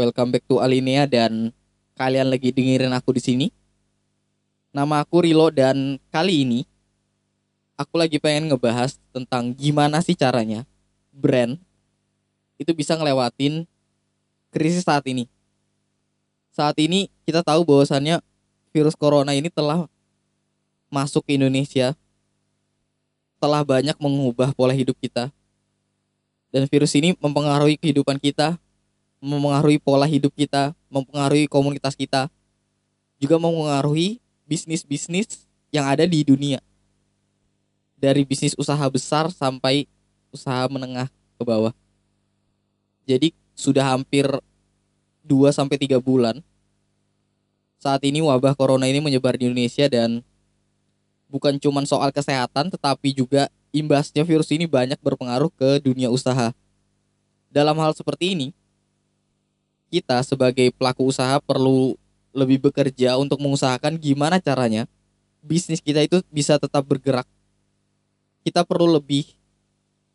welcome back to Alinea dan kalian lagi dengerin aku di sini. Nama aku Rilo dan kali ini aku lagi pengen ngebahas tentang gimana sih caranya brand itu bisa ngelewatin krisis saat ini. Saat ini kita tahu bahwasannya virus corona ini telah masuk ke Indonesia, telah banyak mengubah pola hidup kita. Dan virus ini mempengaruhi kehidupan kita, mempengaruhi pola hidup kita, mempengaruhi komunitas kita, juga mempengaruhi bisnis-bisnis yang ada di dunia. Dari bisnis usaha besar sampai usaha menengah ke bawah. Jadi sudah hampir 2 sampai 3 bulan saat ini wabah corona ini menyebar di Indonesia dan bukan cuma soal kesehatan tetapi juga imbasnya virus ini banyak berpengaruh ke dunia usaha. Dalam hal seperti ini, kita sebagai pelaku usaha perlu lebih bekerja untuk mengusahakan gimana caranya bisnis kita itu bisa tetap bergerak. Kita perlu lebih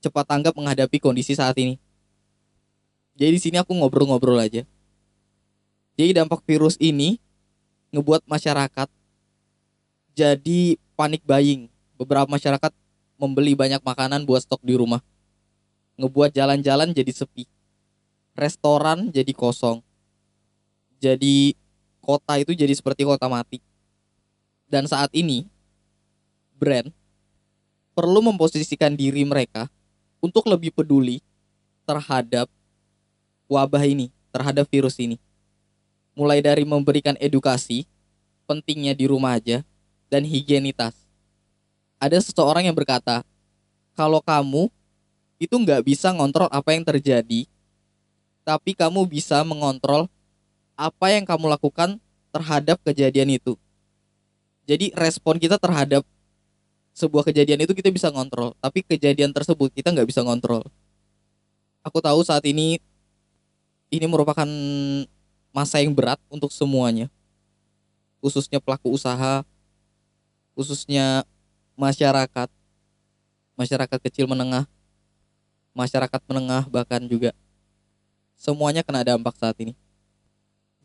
cepat tanggap menghadapi kondisi saat ini. Jadi di sini aku ngobrol-ngobrol aja. Jadi dampak virus ini ngebuat masyarakat jadi panik buying. Beberapa masyarakat membeli banyak makanan buat stok di rumah. Ngebuat jalan-jalan jadi sepi. Restoran jadi kosong. Jadi kota itu jadi seperti kota mati. Dan saat ini brand perlu memposisikan diri mereka untuk lebih peduli terhadap wabah ini, terhadap virus ini. Mulai dari memberikan edukasi, pentingnya di rumah aja, dan higienitas. Ada seseorang yang berkata, kalau kamu itu nggak bisa ngontrol apa yang terjadi, tapi kamu bisa mengontrol apa yang kamu lakukan terhadap kejadian itu. Jadi respon kita terhadap sebuah kejadian itu kita bisa ngontrol, tapi kejadian tersebut kita nggak bisa ngontrol. Aku tahu saat ini ini merupakan masa yang berat untuk semuanya. Khususnya pelaku usaha, khususnya masyarakat, masyarakat kecil menengah, masyarakat menengah bahkan juga semuanya kena dampak saat ini.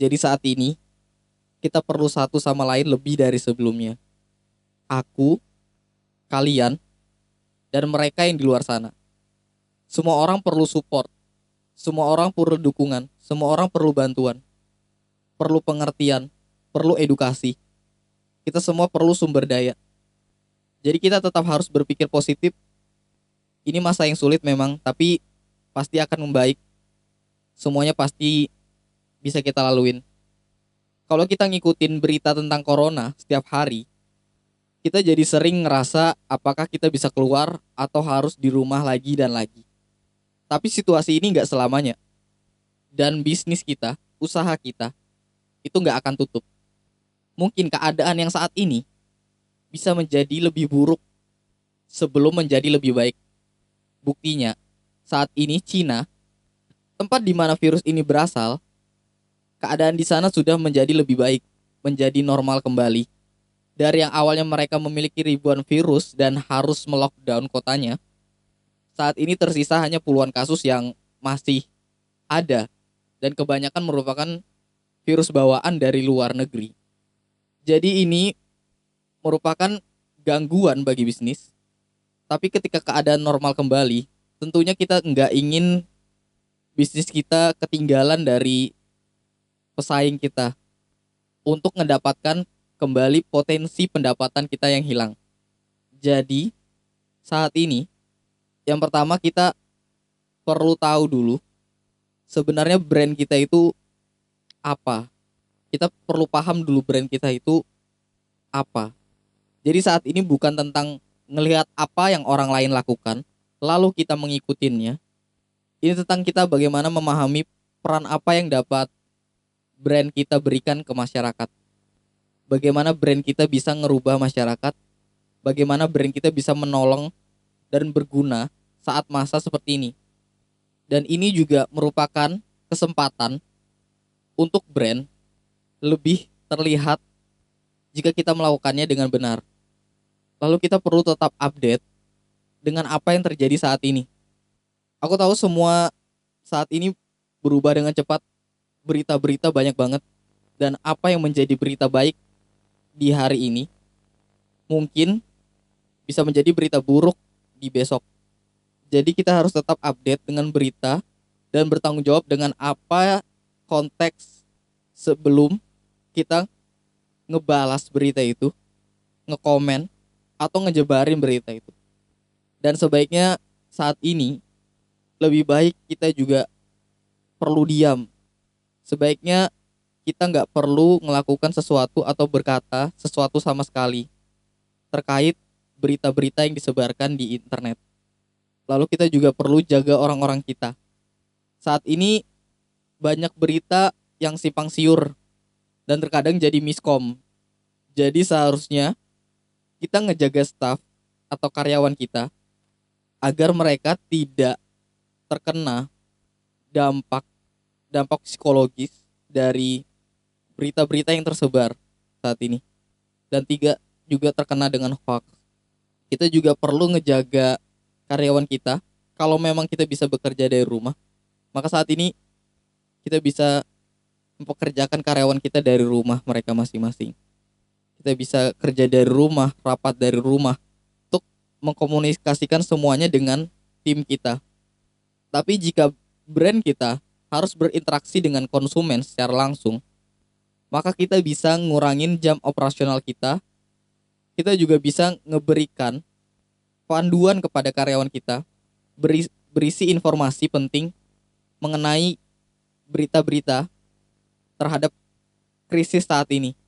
Jadi saat ini kita perlu satu sama lain lebih dari sebelumnya. Aku, kalian, dan mereka yang di luar sana. Semua orang perlu support. Semua orang perlu dukungan. Semua orang perlu bantuan. Perlu pengertian. Perlu edukasi kita semua perlu sumber daya. Jadi kita tetap harus berpikir positif. Ini masa yang sulit memang, tapi pasti akan membaik. Semuanya pasti bisa kita laluin. Kalau kita ngikutin berita tentang corona setiap hari, kita jadi sering ngerasa apakah kita bisa keluar atau harus di rumah lagi dan lagi. Tapi situasi ini nggak selamanya. Dan bisnis kita, usaha kita, itu nggak akan tutup mungkin keadaan yang saat ini bisa menjadi lebih buruk sebelum menjadi lebih baik. Buktinya, saat ini Cina, tempat di mana virus ini berasal, keadaan di sana sudah menjadi lebih baik, menjadi normal kembali. Dari yang awalnya mereka memiliki ribuan virus dan harus melockdown kotanya, saat ini tersisa hanya puluhan kasus yang masih ada dan kebanyakan merupakan virus bawaan dari luar negeri. Jadi ini merupakan gangguan bagi bisnis. Tapi ketika keadaan normal kembali, tentunya kita nggak ingin bisnis kita ketinggalan dari pesaing kita untuk mendapatkan kembali potensi pendapatan kita yang hilang. Jadi saat ini yang pertama kita perlu tahu dulu sebenarnya brand kita itu apa kita perlu paham dulu brand kita itu apa. Jadi saat ini bukan tentang ngelihat apa yang orang lain lakukan, lalu kita mengikutinya. Ini tentang kita bagaimana memahami peran apa yang dapat brand kita berikan ke masyarakat. Bagaimana brand kita bisa ngerubah masyarakat, bagaimana brand kita bisa menolong dan berguna saat masa seperti ini. Dan ini juga merupakan kesempatan untuk brand lebih terlihat jika kita melakukannya dengan benar. Lalu kita perlu tetap update dengan apa yang terjadi saat ini. Aku tahu semua saat ini berubah dengan cepat berita-berita banyak banget dan apa yang menjadi berita baik di hari ini mungkin bisa menjadi berita buruk di besok. Jadi kita harus tetap update dengan berita dan bertanggung jawab dengan apa konteks sebelum kita ngebalas berita itu, ngekomen atau ngejebarin berita itu. Dan sebaiknya saat ini lebih baik kita juga perlu diam. Sebaiknya kita nggak perlu melakukan sesuatu atau berkata sesuatu sama sekali terkait berita-berita yang disebarkan di internet. Lalu kita juga perlu jaga orang-orang kita. Saat ini banyak berita yang simpang siur dan terkadang jadi miskom. Jadi seharusnya kita ngejaga staff atau karyawan kita agar mereka tidak terkena dampak dampak psikologis dari berita-berita yang tersebar saat ini. Dan tiga, juga terkena dengan hoax. Kita juga perlu ngejaga karyawan kita. Kalau memang kita bisa bekerja dari rumah, maka saat ini kita bisa mempekerjakan karyawan kita dari rumah mereka masing-masing. Kita bisa kerja dari rumah, rapat dari rumah, untuk mengkomunikasikan semuanya dengan tim kita. Tapi jika brand kita harus berinteraksi dengan konsumen secara langsung, maka kita bisa ngurangin jam operasional kita. Kita juga bisa ngeberikan panduan kepada karyawan kita berisi informasi penting mengenai berita-berita terhadap krisis saat ini.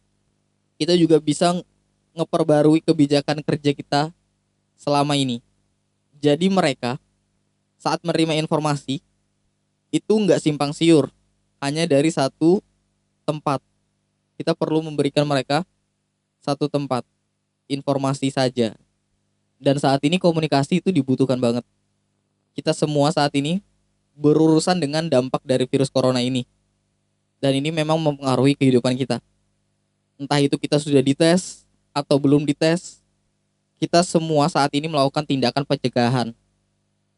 Kita juga bisa ngeperbarui kebijakan kerja kita selama ini. Jadi mereka saat menerima informasi itu nggak simpang siur, hanya dari satu tempat kita perlu memberikan mereka satu tempat informasi saja. Dan saat ini komunikasi itu dibutuhkan banget. Kita semua saat ini berurusan dengan dampak dari virus corona ini. Dan ini memang mempengaruhi kehidupan kita. Entah itu kita sudah dites atau belum dites, kita semua saat ini melakukan tindakan pencegahan.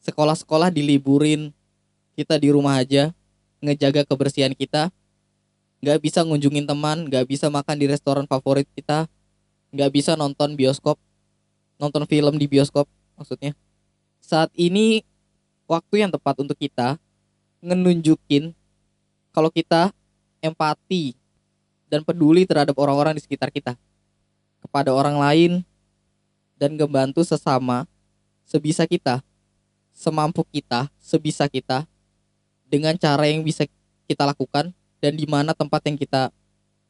Sekolah-sekolah diliburin, kita di rumah aja, ngejaga kebersihan kita, nggak bisa ngunjungin teman nggak bisa makan di restoran favorit kita nggak bisa nonton bioskop nonton film di bioskop maksudnya. Saat ini waktu yang tepat untuk kita ngenunjukin kalau kita empati dan peduli terhadap orang-orang di sekitar kita. Kepada orang lain dan membantu sesama sebisa kita semampu kita sebisa kita dengan cara yang bisa kita lakukan dan di mana tempat yang kita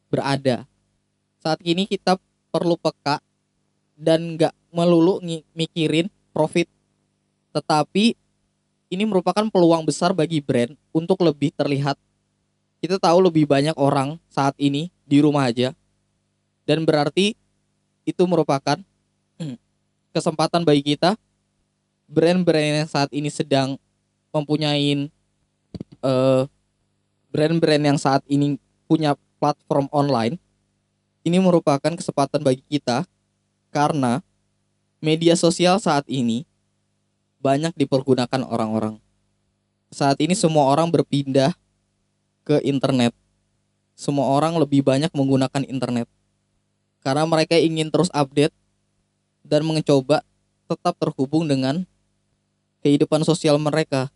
berada. Saat ini kita perlu peka dan nggak melulu mikirin profit, tetapi ini merupakan peluang besar bagi brand untuk lebih terlihat. Kita tahu lebih banyak orang saat ini di rumah aja, dan berarti itu merupakan kesempatan bagi kita brand-brand yang saat ini sedang mempunyai uh, brand-brand yang saat ini punya platform online ini merupakan kesempatan bagi kita karena media sosial saat ini banyak dipergunakan orang-orang. Saat ini semua orang berpindah ke internet. Semua orang lebih banyak menggunakan internet. Karena mereka ingin terus update dan mencoba tetap terhubung dengan kehidupan sosial mereka,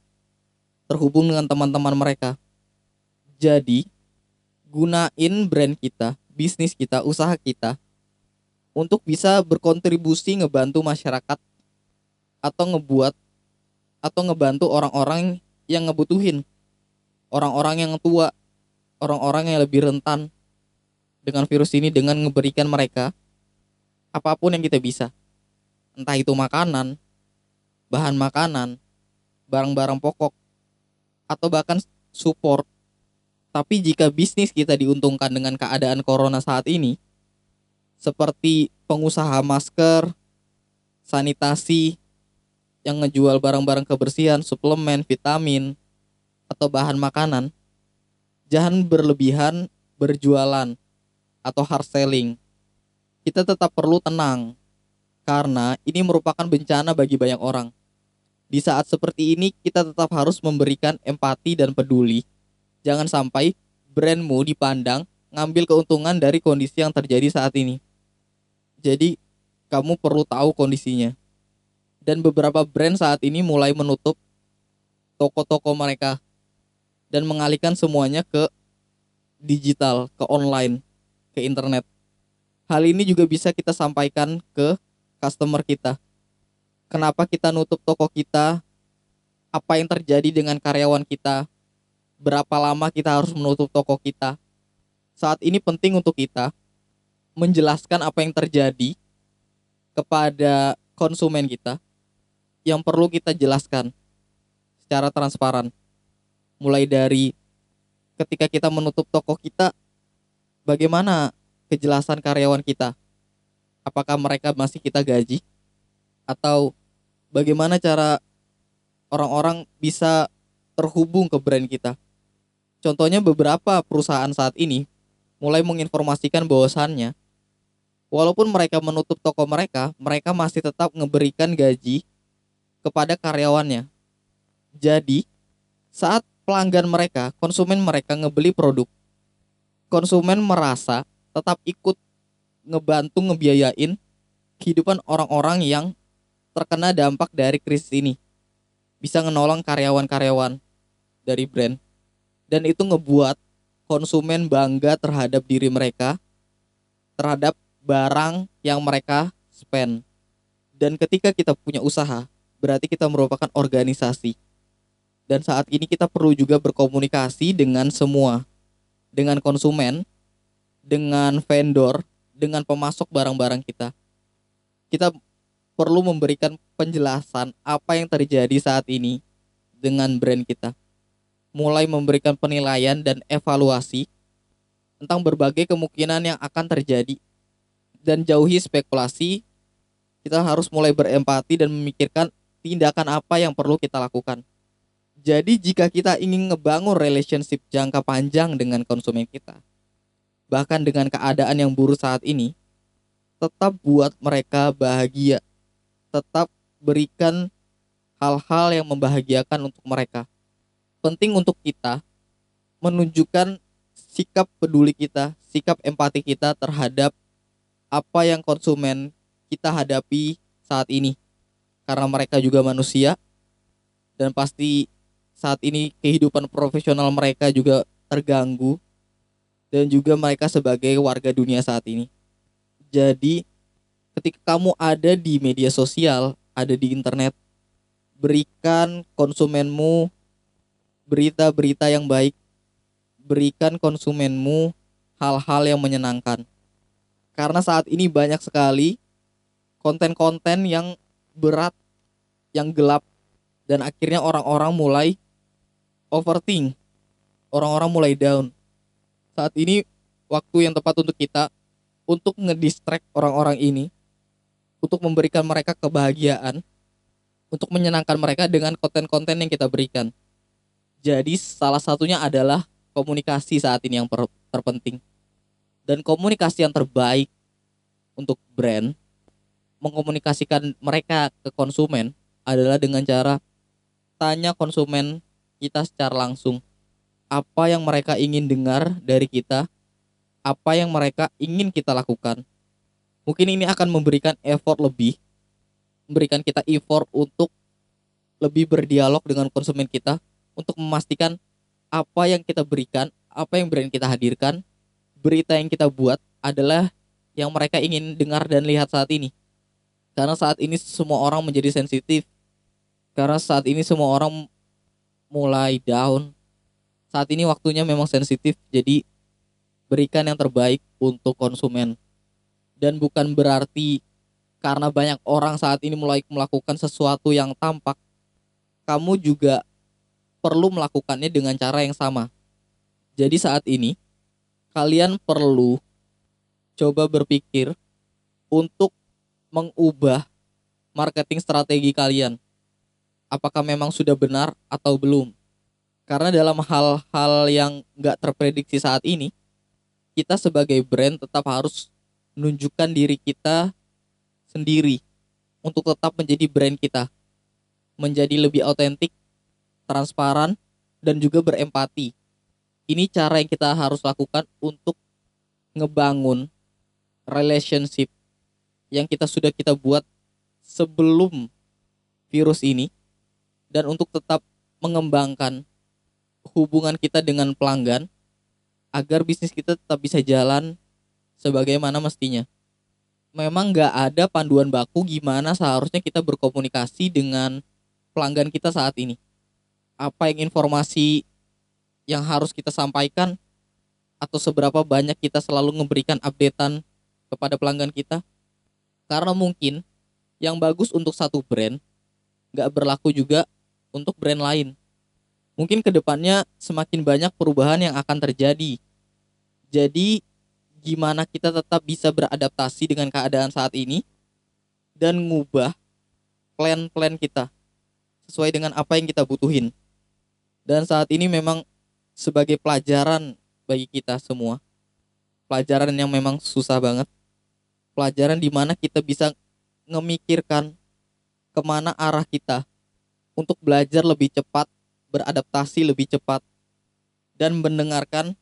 terhubung dengan teman-teman mereka. Jadi, gunain brand kita, bisnis kita, usaha kita untuk bisa berkontribusi ngebantu masyarakat atau ngebuat atau ngebantu orang-orang yang ngebutuhin. Orang-orang yang tua, orang-orang yang lebih rentan dengan virus ini dengan ngeberikan mereka apa pun yang kita bisa. Entah itu makanan, bahan makanan, barang-barang pokok, atau bahkan support tapi jika bisnis kita diuntungkan dengan keadaan corona saat ini, seperti pengusaha masker, sanitasi, yang ngejual barang-barang kebersihan, suplemen, vitamin, atau bahan makanan, jangan berlebihan berjualan atau hard selling. Kita tetap perlu tenang, karena ini merupakan bencana bagi banyak orang. Di saat seperti ini, kita tetap harus memberikan empati dan peduli Jangan sampai brandmu dipandang ngambil keuntungan dari kondisi yang terjadi saat ini. Jadi kamu perlu tahu kondisinya. Dan beberapa brand saat ini mulai menutup toko-toko mereka dan mengalihkan semuanya ke digital, ke online, ke internet. Hal ini juga bisa kita sampaikan ke customer kita. Kenapa kita nutup toko kita? Apa yang terjadi dengan karyawan kita? Berapa lama kita harus menutup toko kita? Saat ini penting untuk kita menjelaskan apa yang terjadi kepada konsumen kita yang perlu kita jelaskan secara transparan. Mulai dari ketika kita menutup toko kita, bagaimana kejelasan karyawan kita. Apakah mereka masih kita gaji? Atau bagaimana cara orang-orang bisa terhubung ke brand kita? Contohnya beberapa perusahaan saat ini mulai menginformasikan bahwasannya walaupun mereka menutup toko mereka, mereka masih tetap memberikan gaji kepada karyawannya. Jadi, saat pelanggan mereka, konsumen mereka ngebeli produk, konsumen merasa tetap ikut ngebantu ngebiayain kehidupan orang-orang yang terkena dampak dari krisis ini. Bisa menolong karyawan-karyawan dari brand. Dan itu ngebuat konsumen bangga terhadap diri mereka, terhadap barang yang mereka spend. Dan ketika kita punya usaha, berarti kita merupakan organisasi. Dan saat ini kita perlu juga berkomunikasi dengan semua. Dengan konsumen, dengan vendor, dengan pemasok barang-barang kita. Kita perlu memberikan penjelasan apa yang terjadi saat ini dengan brand kita. Mulai memberikan penilaian dan evaluasi tentang berbagai kemungkinan yang akan terjadi dan jauhi spekulasi. Kita harus mulai berempati dan memikirkan tindakan apa yang perlu kita lakukan. Jadi jika kita ingin ngebangun relationship jangka panjang dengan konsumen kita, bahkan dengan keadaan yang buruk saat ini, tetap buat mereka bahagia. Tetap berikan hal-hal yang membahagiakan untuk mereka. Penting untuk kita menunjukkan sikap peduli kita, sikap empati kita terhadap apa yang konsumen kita hadapi saat ini. Karena mereka juga manusia dan pasti saat ini kehidupan profesional mereka juga terganggu dan juga mereka sebagai warga dunia saat ini. Jadi, ketika kamu ada di media sosial, ada di internet, berikan konsumenmu berita-berita yang baik, berikan konsumenmu hal-hal yang menyenangkan. Karena saat ini banyak sekali konten-konten yang berat, yang gelap, dan akhirnya orang-orang mulai overthink, orang-orang mulai down. Saat ini waktu yang tepat untuk kita untuk ngedistract orang-orang ini untuk memberikan mereka kebahagiaan untuk menyenangkan mereka dengan konten-konten yang kita berikan. Jadi salah satunya adalah komunikasi saat ini yang terpenting. Dan komunikasi yang terbaik untuk brand mengkomunikasikan mereka ke konsumen adalah dengan cara tanya konsumen kita secara langsung apa yang mereka ingin dengar dari kita, apa yang mereka ingin kita lakukan. Mungkin ini akan memberikan effort lebih, memberikan kita effort untuk lebih berdialog dengan konsumen kita untuk memastikan apa yang kita berikan, apa yang brand kita hadirkan, berita yang kita buat adalah yang mereka ingin dengar dan lihat saat ini. Karena saat ini semua orang menjadi sensitif. Karena saat ini semua orang mulai down, saat ini waktunya memang sensitif jadi berikan yang terbaik untuk konsumen dan bukan berarti karena banyak orang saat ini mulai melakukan sesuatu yang tampak kamu juga perlu melakukannya dengan cara yang sama. Jadi saat ini kalian perlu coba berpikir untuk mengubah marketing strategi kalian. Apakah memang sudah benar atau belum? Karena dalam hal-hal yang nggak terprediksi saat ini, kita sebagai brand tetap harus menunjukkan diri kita sendiri untuk tetap menjadi brand kita. Menjadi lebih autentik, transparan, dan juga berempati. ini cara yang kita harus lakukan untuk ngebangun relationship yang kita sudah kita buat sebelum virus ini dan untuk tetap mengembangkan hubungan kita dengan pelanggan agar bisnis kita tetap bisa jalan sebagaimana mestinya. Memang nggak ada panduan baku gimana seharusnya kita berkomunikasi dengan pelanggan kita saat ini. Apa yang informasi yang harus kita sampaikan atau seberapa banyak kita selalu memberikan updatean kepada pelanggan kita. Karena mungkin yang bagus untuk satu brand nggak berlaku juga untuk brand lain. Mungkin ke depannya semakin banyak perubahan yang akan terjadi. Jadi gimana kita tetap bisa beradaptasi dengan keadaan saat ini dan ngubah plan-plan kita sesuai dengan apa yang kita butuhin. Dan saat ini memang sebagai pelajaran bagi kita semua. Pelajaran yang memang susah banget. Pelajaran di mana kita bisa memikirkan ke mana arah kita untuk belajar lebih cepat, beradaptasi lebih cepat, dan mendengarkan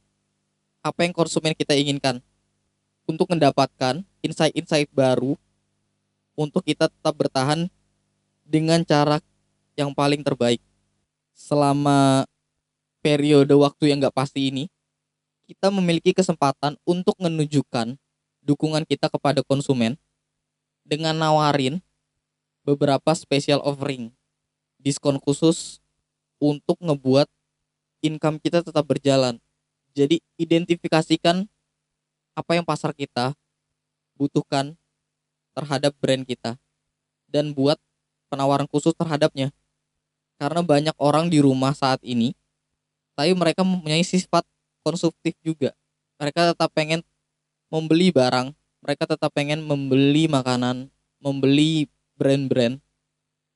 apa yang konsumen kita inginkan untuk mendapatkan insight-insight baru untuk kita tetap bertahan dengan cara yang paling terbaik. Selama periode waktu yang gak pasti ini, kita memiliki kesempatan untuk menunjukkan dukungan kita kepada konsumen dengan nawarin beberapa special offering, diskon khusus untuk ngebuat income kita tetap berjalan. Jadi identifikasikan apa yang pasar kita butuhkan terhadap brand kita dan buat penawaran khusus terhadapnya. Karena banyak orang di rumah saat ini, tapi mereka mempunyai sifat konsumtif juga. Mereka tetap pengen membeli barang, mereka tetap pengen membeli makanan, membeli brand-brand,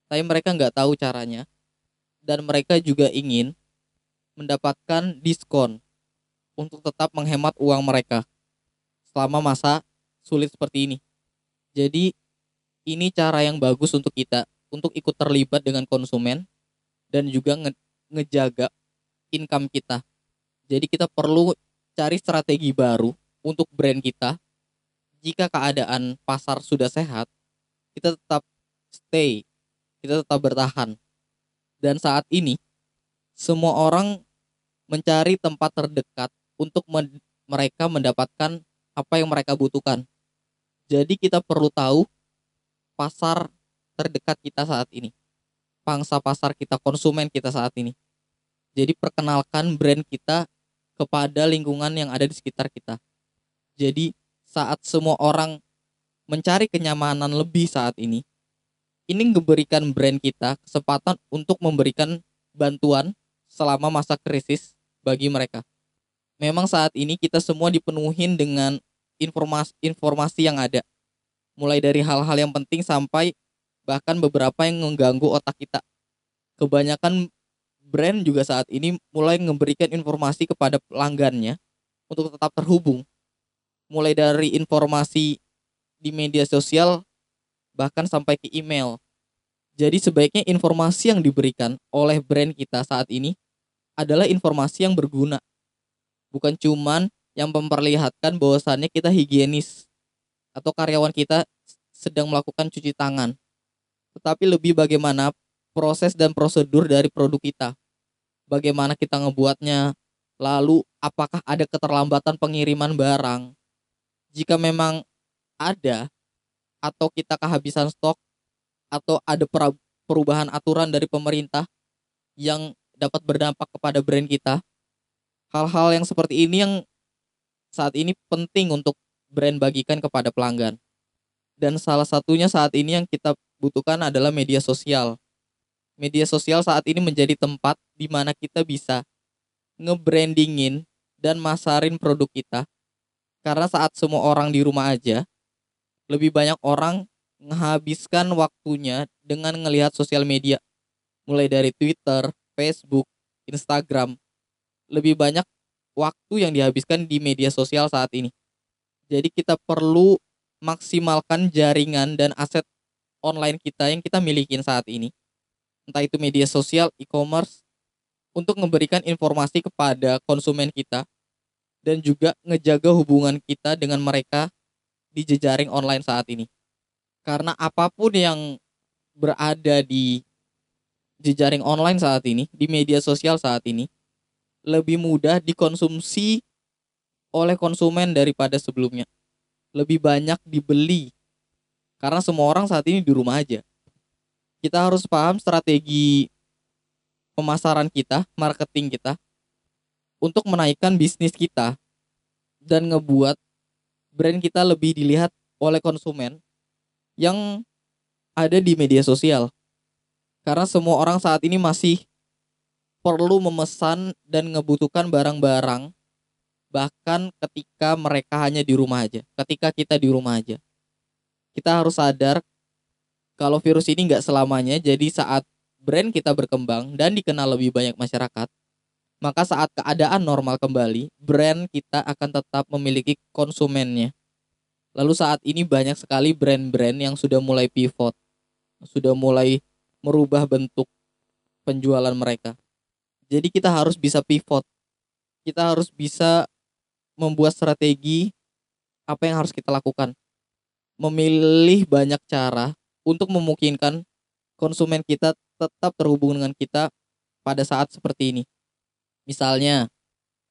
tapi mereka nggak tahu caranya. Dan mereka juga ingin mendapatkan diskon untuk tetap menghemat uang mereka selama masa sulit seperti ini. Jadi ini cara yang bagus untuk kita untuk ikut terlibat dengan konsumen dan juga nge ngejaga income kita. Jadi kita perlu cari strategi baru untuk brand kita. Jika keadaan pasar sudah sehat, kita tetap stay, kita tetap bertahan. Dan saat ini semua orang mencari tempat terdekat untuk mereka mendapatkan apa yang mereka butuhkan. Jadi kita perlu tahu pasar terdekat kita saat ini. Pangsa pasar kita, konsumen kita saat ini. Jadi perkenalkan brand kita kepada lingkungan yang ada di sekitar kita. Jadi saat semua orang mencari kenyamanan lebih saat ini, ini memberikan brand kita kesempatan untuk memberikan bantuan selama masa krisis bagi mereka memang saat ini kita semua dipenuhin dengan informasi informasi yang ada. Mulai dari hal-hal yang penting sampai bahkan beberapa yang mengganggu otak kita. Kebanyakan brand juga saat ini mulai memberikan informasi kepada pelanggannya untuk tetap terhubung. Mulai dari informasi di media sosial bahkan sampai ke email. Jadi sebaiknya informasi yang diberikan oleh brand kita saat ini adalah informasi yang berguna bukan cuman yang memperlihatkan bahwasannya kita higienis atau karyawan kita sedang melakukan cuci tangan. Tetapi lebih bagaimana proses dan prosedur dari produk kita. Bagaimana kita ngebuatnya, lalu apakah ada keterlambatan pengiriman barang. Jika memang ada atau kita kehabisan stok atau ada perubahan aturan dari pemerintah yang dapat berdampak kepada brand kita, hal-hal yang seperti ini yang saat ini penting untuk brand bagikan kepada pelanggan. Dan salah satunya saat ini yang kita butuhkan adalah media sosial. Media sosial saat ini menjadi tempat di mana kita bisa ngebrandingin dan masarin produk kita. Karena saat semua orang di rumah aja, lebih banyak orang menghabiskan waktunya dengan ngelihat sosial media. Mulai dari Twitter, Facebook, Instagram, lebih banyak waktu yang dihabiskan di media sosial saat ini. Jadi kita perlu maksimalkan jaringan dan aset online kita yang kita milikin saat ini. Entah itu media sosial, e-commerce, untuk memberikan informasi kepada konsumen kita dan juga ngejaga hubungan kita dengan mereka di jejaring online saat ini. Karena apa pun yang berada di jejaring online saat ini, di media sosial saat ini, lebih mudah dikonsumsi oleh konsumen daripada sebelumnya. Lebih banyak dibeli. Karena semua orang saat ini di rumah aja. Kita harus paham strategi pemasaran kita, marketing kita, untuk menaikkan bisnis kita dan ngebuat brand kita lebih dilihat oleh konsumen yang ada di media sosial. Karena semua orang saat ini masih perlu memesan dan ngebutuhkan barang-barang bahkan ketika mereka hanya di rumah aja, ketika kita di rumah aja. Kita harus sadar kalau virus ini nggak selamanya, jadi saat brand kita berkembang dan dikenal lebih banyak masyarakat, maka saat keadaan normal kembali, brand kita akan tetap memiliki konsumennya. Lalu saat ini banyak sekali brand-brand yang sudah mulai pivot, sudah mulai merubah bentuk penjualan mereka. Jadi kita harus bisa pivot. Kita harus bisa membuat strategi apa yang harus kita lakukan. Memilih banyak cara untuk memungkinkan konsumen kita tetap terhubung dengan kita pada saat seperti ini. Misalnya,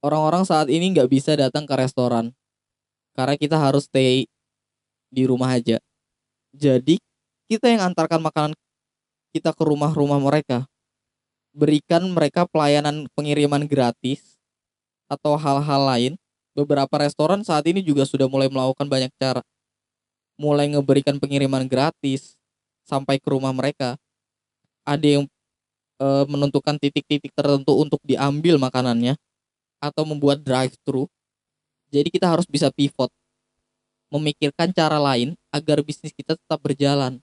orang-orang saat ini nggak bisa datang ke restoran karena kita harus stay di rumah aja. Jadi kita yang antarkan makanan kita ke rumah-rumah mereka. Berikan mereka pelayanan pengiriman gratis atau hal-hal lain. Beberapa restoran saat ini juga sudah mulai melakukan banyak cara. Mulai ngeberikan pengiriman gratis sampai ke rumah mereka. Ada yang e, menentukan titik-titik tertentu untuk diambil makanannya atau membuat drive thru jadi kita harus bisa pivot, memikirkan cara lain agar bisnis kita tetap berjalan.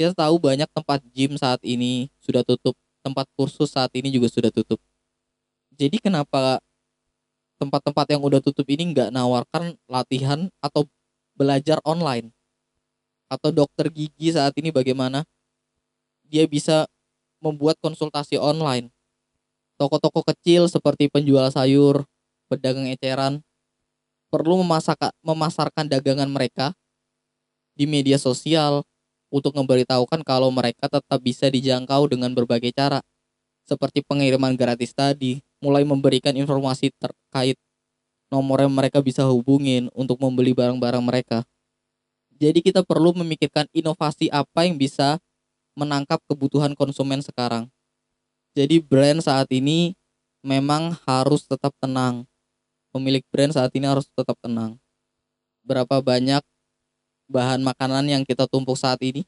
Kita tahu banyak tempat gym saat ini sudah tutup, tempat kursus saat ini juga sudah tutup. Jadi kenapa tempat-tempat yang udah tutup ini nggak nawarkan latihan atau belajar online? Atau dokter gigi saat ini bagaimana? Dia bisa membuat konsultasi online. Toko-toko kecil seperti penjual sayur, pedagang eceran, perlu memasarkan dagangan mereka di media sosial untuk memberitahukan kalau mereka tetap bisa dijangkau dengan berbagai cara seperti pengiriman gratis tadi, mulai memberikan informasi terkait nomor yang mereka bisa hubungin untuk membeli barang-barang mereka. Jadi kita perlu memikirkan inovasi apa yang bisa menangkap kebutuhan konsumen sekarang. Jadi brand saat ini memang harus tetap tenang pemilik brand saat ini harus tetap tenang. Berapa banyak bahan makanan yang kita tumpuk saat ini?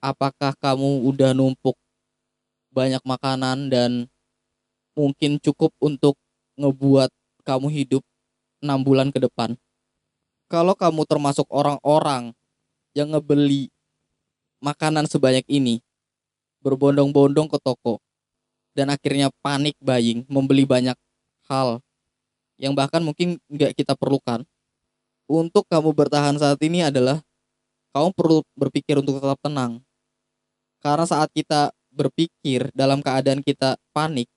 Apakah kamu udah numpuk banyak makanan dan mungkin cukup untuk ngebuat kamu hidup enam bulan ke depan? Kalau kamu termasuk orang-orang yang ngebeli makanan sebanyak ini, berbondong-bondong ke toko, dan akhirnya panik buying, membeli banyak hal yang bahkan mungkin nggak kita perlukan untuk kamu bertahan saat ini adalah kamu perlu berpikir untuk tetap tenang. Karena saat kita berpikir dalam keadaan kita panik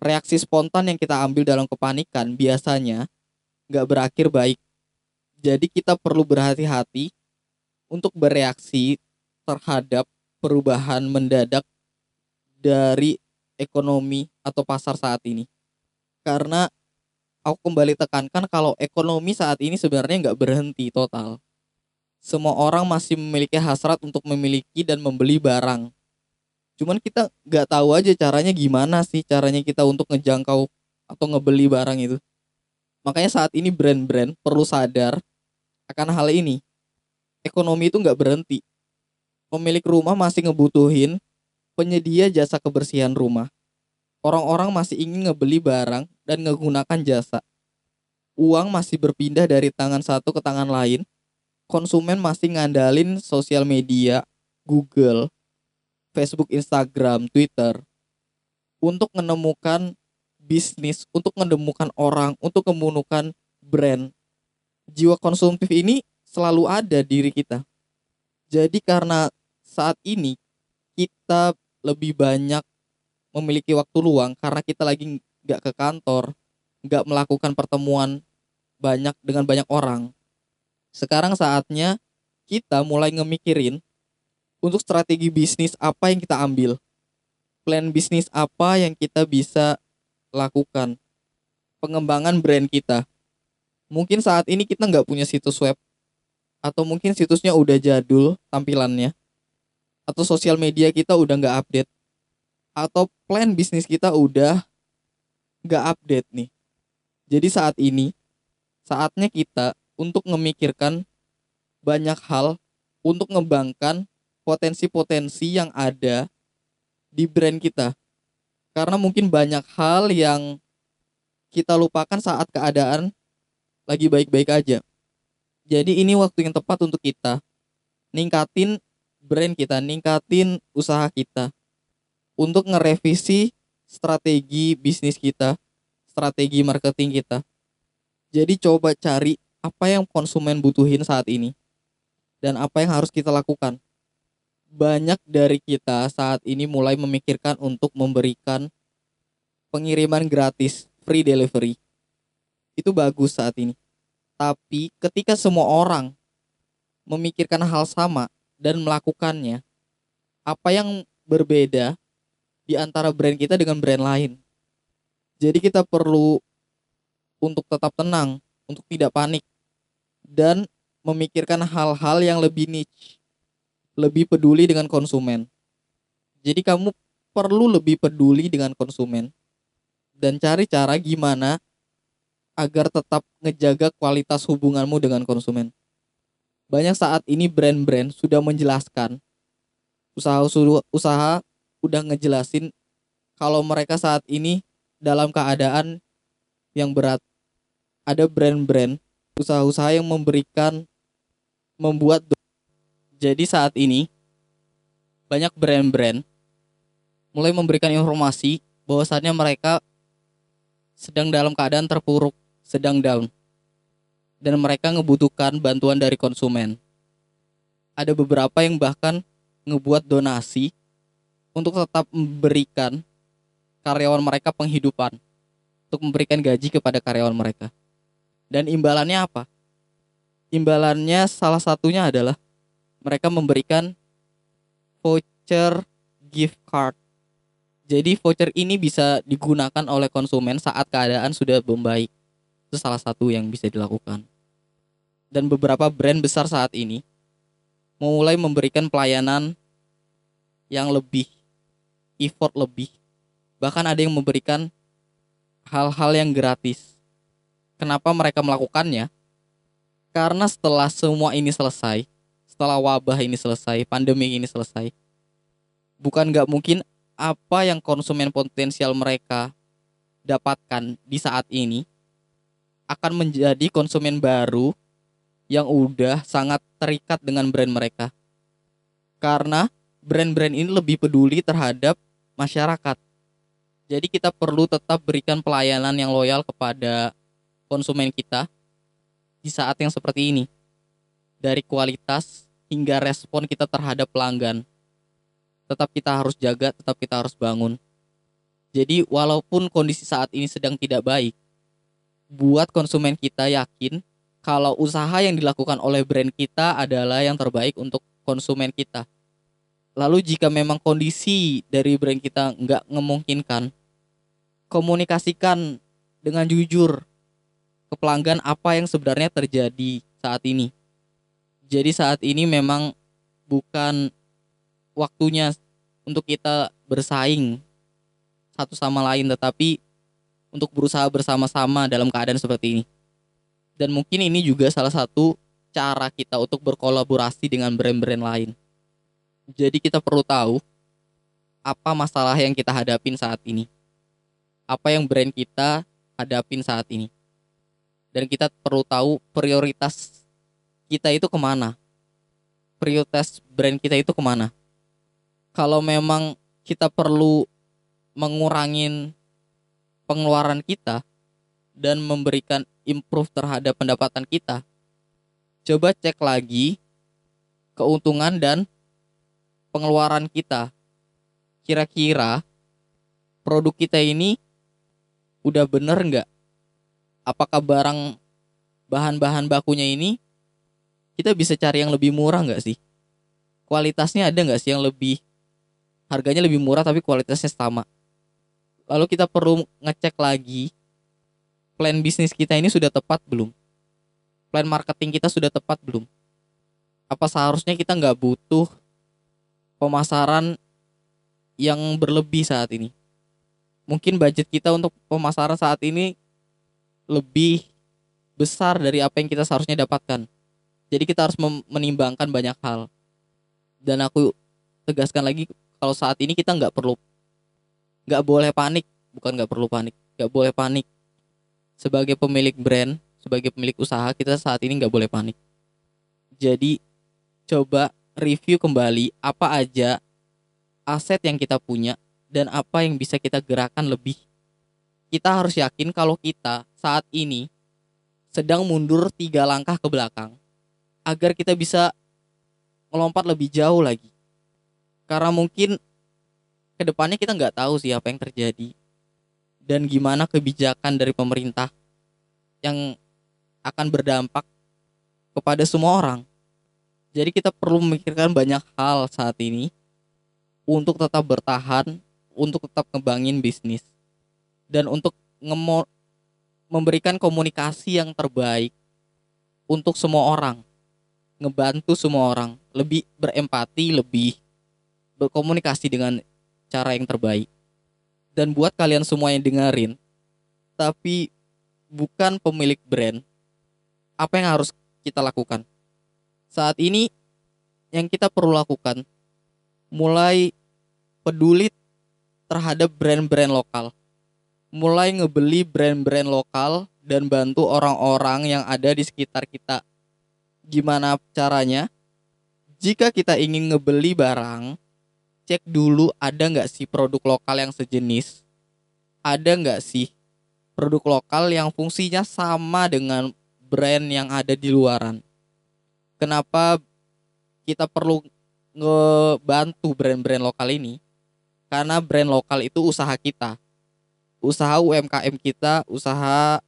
reaksi spontan yang kita ambil dalam kepanikan biasanya nggak berakhir baik. Jadi kita perlu berhati-hati untuk bereaksi terhadap perubahan mendadak dari ekonomi atau pasar saat ini. Karena aku kembali tekankan kalau ekonomi saat ini sebenarnya nggak berhenti total. Semua orang masih memiliki hasrat untuk memiliki dan membeli barang. Cuman kita nggak tahu aja caranya gimana sih caranya kita untuk ngejangkau atau ngebeli barang itu. Makanya saat ini brand-brand perlu sadar akan hal ini. Ekonomi itu nggak berhenti. Pemilik rumah masih ngebutuhin penyedia jasa kebersihan rumah orang-orang masih ingin ngebeli barang dan menggunakan jasa. Uang masih berpindah dari tangan satu ke tangan lain. Konsumen masih ngandalin sosial media, Google, Facebook, Instagram, Twitter untuk menemukan bisnis, untuk menemukan orang, untuk menemukan brand. Jiwa konsumtif ini selalu ada diri kita. Jadi karena saat ini kita lebih banyak memiliki waktu luang karena kita lagi nggak ke kantor, nggak melakukan pertemuan banyak dengan banyak orang. Sekarang saatnya kita mulai ngemikirin untuk strategi bisnis apa yang kita ambil. Plan bisnis apa yang kita bisa lakukan. Pengembangan brand kita. Mungkin saat ini kita nggak punya situs web. Atau mungkin situsnya udah jadul tampilannya. Atau sosial media kita udah nggak update. Atau plan bisnis kita udah nggak update nih. Jadi saat ini, saatnya kita untuk memikirkan banyak hal untuk mengembangkan potensi-potensi yang ada di brand kita. Karena mungkin banyak hal yang kita lupakan saat keadaan lagi baik-baik aja. Jadi ini waktu yang tepat untuk kita ningkatin brand kita, ningkatin usaha kita untuk ngerevisi strategi bisnis kita, strategi marketing kita. Jadi coba cari apa yang konsumen butuhin saat ini dan apa yang harus kita lakukan. Banyak dari kita saat ini mulai memikirkan untuk memberikan pengiriman gratis, free delivery. Itu bagus saat ini. Tapi ketika semua orang memikirkan hal sama dan melakukannya, apa yang berbeda di antara brand kita dengan brand lain? Jadi kita perlu untuk tetap tenang, untuk tidak panik dan memikirkan hal-hal yang lebih niche, lebih peduli dengan konsumen. Jadi kamu perlu lebih peduli dengan konsumen dan cari cara gimana agar tetap ngejaga kualitas hubunganmu dengan konsumen. Banyak saat ini brand-brand sudah menjelaskan usaha usaha udah ngejelasin kalau mereka saat ini dalam keadaan yang berat. Ada brand-brand usaha-usaha yang memberikan membuat jadi saat ini banyak brand-brand mulai memberikan informasi bahwasannya mereka sedang dalam keadaan terpuruk, sedang down. Dan mereka ngebutuhkan bantuan dari konsumen. Ada beberapa yang bahkan ngebuat donasi untuk tetap memberikan karyawan mereka penghidupan, untuk memberikan gaji kepada karyawan mereka. Dan imbalannya apa? Imbalannya salah satunya adalah mereka memberikan voucher gift card. Jadi voucher ini bisa digunakan oleh konsumen saat keadaan sudah membaik. Itu salah satu yang bisa dilakukan. Dan beberapa brand besar saat ini mulai memberikan pelayanan yang lebih effort lebih. Bahkan ada yang memberikan hal-hal yang gratis. Kenapa mereka melakukannya? Karena setelah semua ini selesai, setelah wabah ini selesai, pandemi ini selesai, bukan nggak mungkin apa yang konsumen potensial mereka dapatkan di saat ini akan menjadi konsumen baru yang udah sangat terikat dengan brand mereka. Karena brand-brand ini lebih peduli terhadap masyarakat. Jadi kita perlu tetap berikan pelayanan yang loyal kepada konsumen kita di saat yang seperti ini. Dari kualitas hingga respon kita terhadap pelanggan. Tetap kita harus jaga, tetap kita harus bangun. Jadi walaupun kondisi saat ini sedang tidak baik, buat konsumen kita yakin kalau usaha yang dilakukan oleh brand kita adalah yang terbaik untuk konsumen kita Lalu jika memang kondisi dari brand kita nggak memungkinkan, komunikasikan dengan jujur ke pelanggan apa yang sebenarnya terjadi saat ini. Jadi saat ini memang bukan waktunya untuk kita bersaing satu sama lain, tetapi untuk berusaha bersama-sama dalam keadaan seperti ini. Dan mungkin ini juga salah satu cara kita untuk berkolaborasi dengan brand-brand lain. Jadi kita perlu tahu apa masalah yang kita hadapin saat ini. Apa yang brand kita hadapin saat ini. Dan kita perlu tahu prioritas kita itu ke mana. Prioritas brand kita itu ke mana. Kalau memang kita perlu mengurangin pengeluaran kita dan memberikan improve terhadap pendapatan kita, coba cek lagi keuntungan dan pengeluaran kita. Kira-kira produk kita ini udah bener nggak? Apakah barang bahan-bahan bakunya ini kita bisa cari yang lebih murah nggak sih? Kualitasnya ada nggak sih yang lebih harganya lebih murah tapi kualitasnya sama? Lalu kita perlu ngecek lagi plan bisnis kita ini sudah tepat belum? Plan marketing kita sudah tepat belum? Apa seharusnya kita nggak butuh pemasaran yang berlebih saat ini. Mungkin budget kita untuk pemasaran saat ini lebih besar dari apa yang kita seharusnya dapatkan. Jadi kita harus menimbangkan banyak hal. Dan aku tegaskan lagi kalau saat ini kita nggak perlu nggak boleh panik. Bukan nggak perlu panik nggak boleh panik. Sebagai pemilik brand sebagai pemilik usaha kita saat ini nggak boleh panik. Jadi coba review kembali apa aja aset yang kita punya dan apa yang bisa kita gerakan lebih kita harus yakin kalau kita saat ini sedang mundur tiga langkah ke belakang agar kita bisa melompat lebih jauh lagi. Karena mungkin ke depannya kita nggak tahu sih apa yang terjadi dan gimana kebijakan dari pemerintah yang akan berdampak kepada semua orang. Jadi kita perlu memikirkan banyak hal saat ini untuk tetap bertahan, untuk tetap ngembangin bisnis dan untuk memberikan komunikasi yang terbaik untuk semua orang ngebantu semua orang lebih berempati lebih berkomunikasi dengan cara yang terbaik. Dan buat kalian semua yang dengerin tapi bukan pemilik brand apa yang harus kita lakukan saat ini yang kita perlu lakukan mulai peduli terhadap brand-brand lokal mulai ngebeli brand-brand lokal dan bantu orang-orang yang ada di sekitar kita gimana caranya? Jika kita ingin ngebeli barang, cek dulu ada nggak sih produk lokal yang sejenis? Ada nggak sih produk lokal yang fungsinya sama dengan brand yang ada di luaran? Kenapa kita perlu ngebantu brand-brand lokal ini? Karena brand lokal itu usaha kita. Usaha UMKM kita, usaha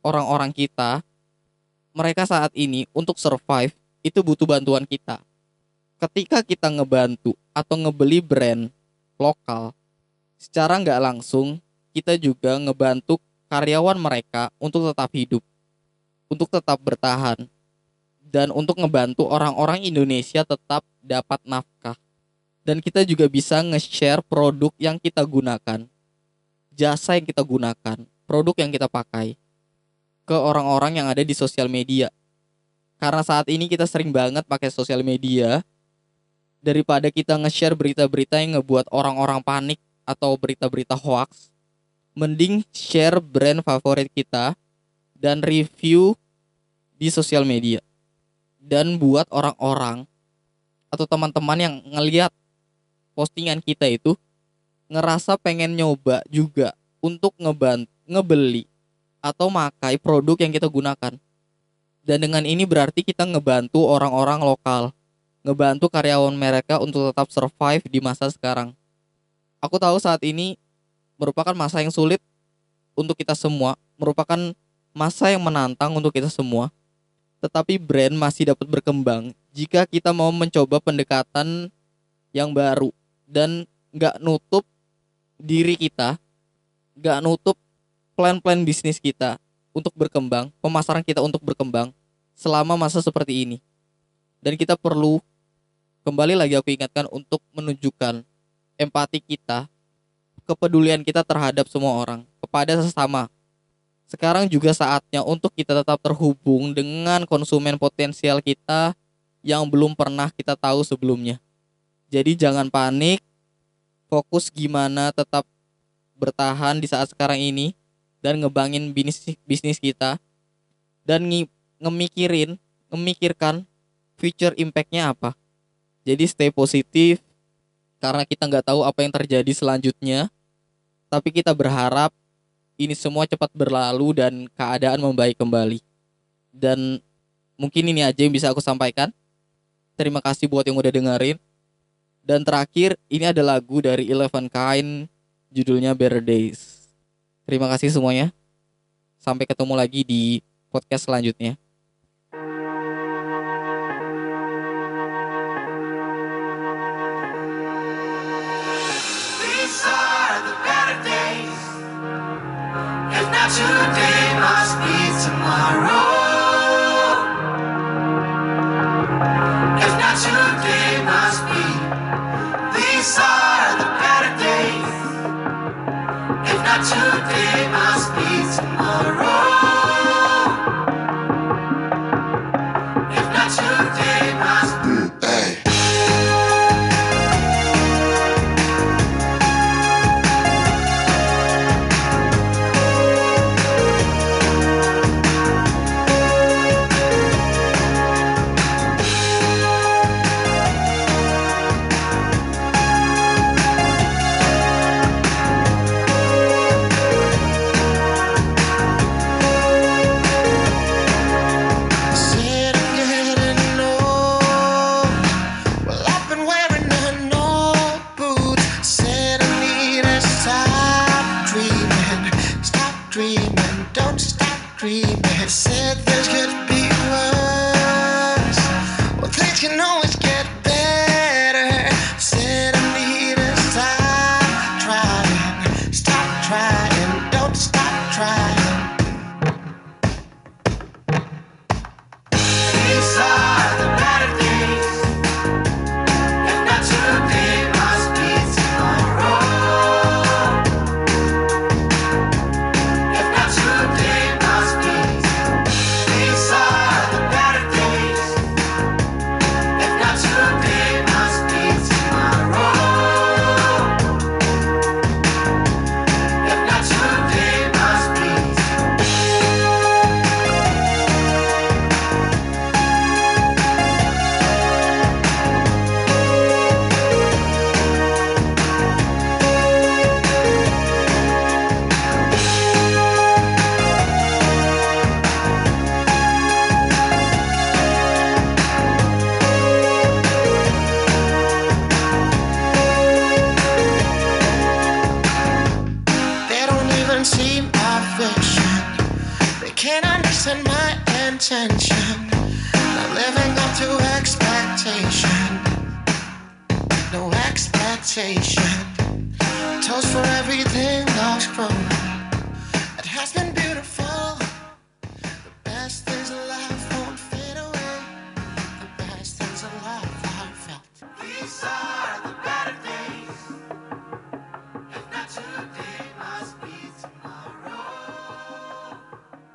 orang-orang kita mereka saat ini untuk survive itu butuh bantuan kita. Ketika kita ngebantu atau ngebeli brand lokal, secara nggak langsung kita juga ngebantu karyawan mereka untuk tetap hidup, untuk tetap bertahan, dan untuk ngebantu orang-orang Indonesia tetap dapat nafkah. Dan kita juga bisa nge-share produk yang kita gunakan, jasa yang kita gunakan, produk yang kita pakai ke orang-orang yang ada di sosial media. Karena saat ini kita sering banget pakai sosial media daripada kita nge-share berita-berita yang ngebuat orang-orang panik atau berita-berita hoax, mending share brand favorit kita dan review di sosial media. Dan buat orang-orang atau teman-teman yang ngeliat postingan kita itu ngerasa pengen nyoba juga untuk ngebantu ngebeli atau makai produk yang kita gunakan. Dan dengan ini berarti kita ngebantu orang-orang lokal, ngebantu karyawan mereka untuk tetap survive di masa sekarang. Aku tahu saat ini merupakan masa yang sulit untuk kita semua, merupakan masa yang menantang untuk kita semua. Tetapi brand masih dapat berkembang jika kita mau mencoba pendekatan yang baru dan nggak nutup diri kita, nggak nutup plan-plan bisnis kita untuk berkembang, pemasaran kita untuk berkembang selama masa seperti ini. Dan kita perlu kembali lagi aku ingatkan untuk menunjukkan empati kita, kepedulian kita terhadap semua orang, kepada sesama. Sekarang juga saatnya untuk kita tetap terhubung dengan konsumen potensial kita yang belum pernah kita tahu sebelumnya. Jadi jangan panik, fokus gimana tetap bertahan di saat sekarang ini dan ngebangin bisnis bisnis kita. Dan nge ngemikirin memikirkan future impactnya apa. Jadi stay positif karena kita nggak tahu apa yang terjadi selanjutnya. Tapi kita berharap ini semua cepat berlalu dan keadaan membaik kembali. Dan mungkin ini aja yang bisa aku sampaikan. Terima kasih buat yang udah dengerin. Dan terakhir, ini ada lagu dari Eleven Kain, judulnya Better Days. Terima kasih semuanya. Sampai ketemu lagi di podcast selanjutnya. If not today, must be tomorrow. If not today, must be. These are the better days. If not today.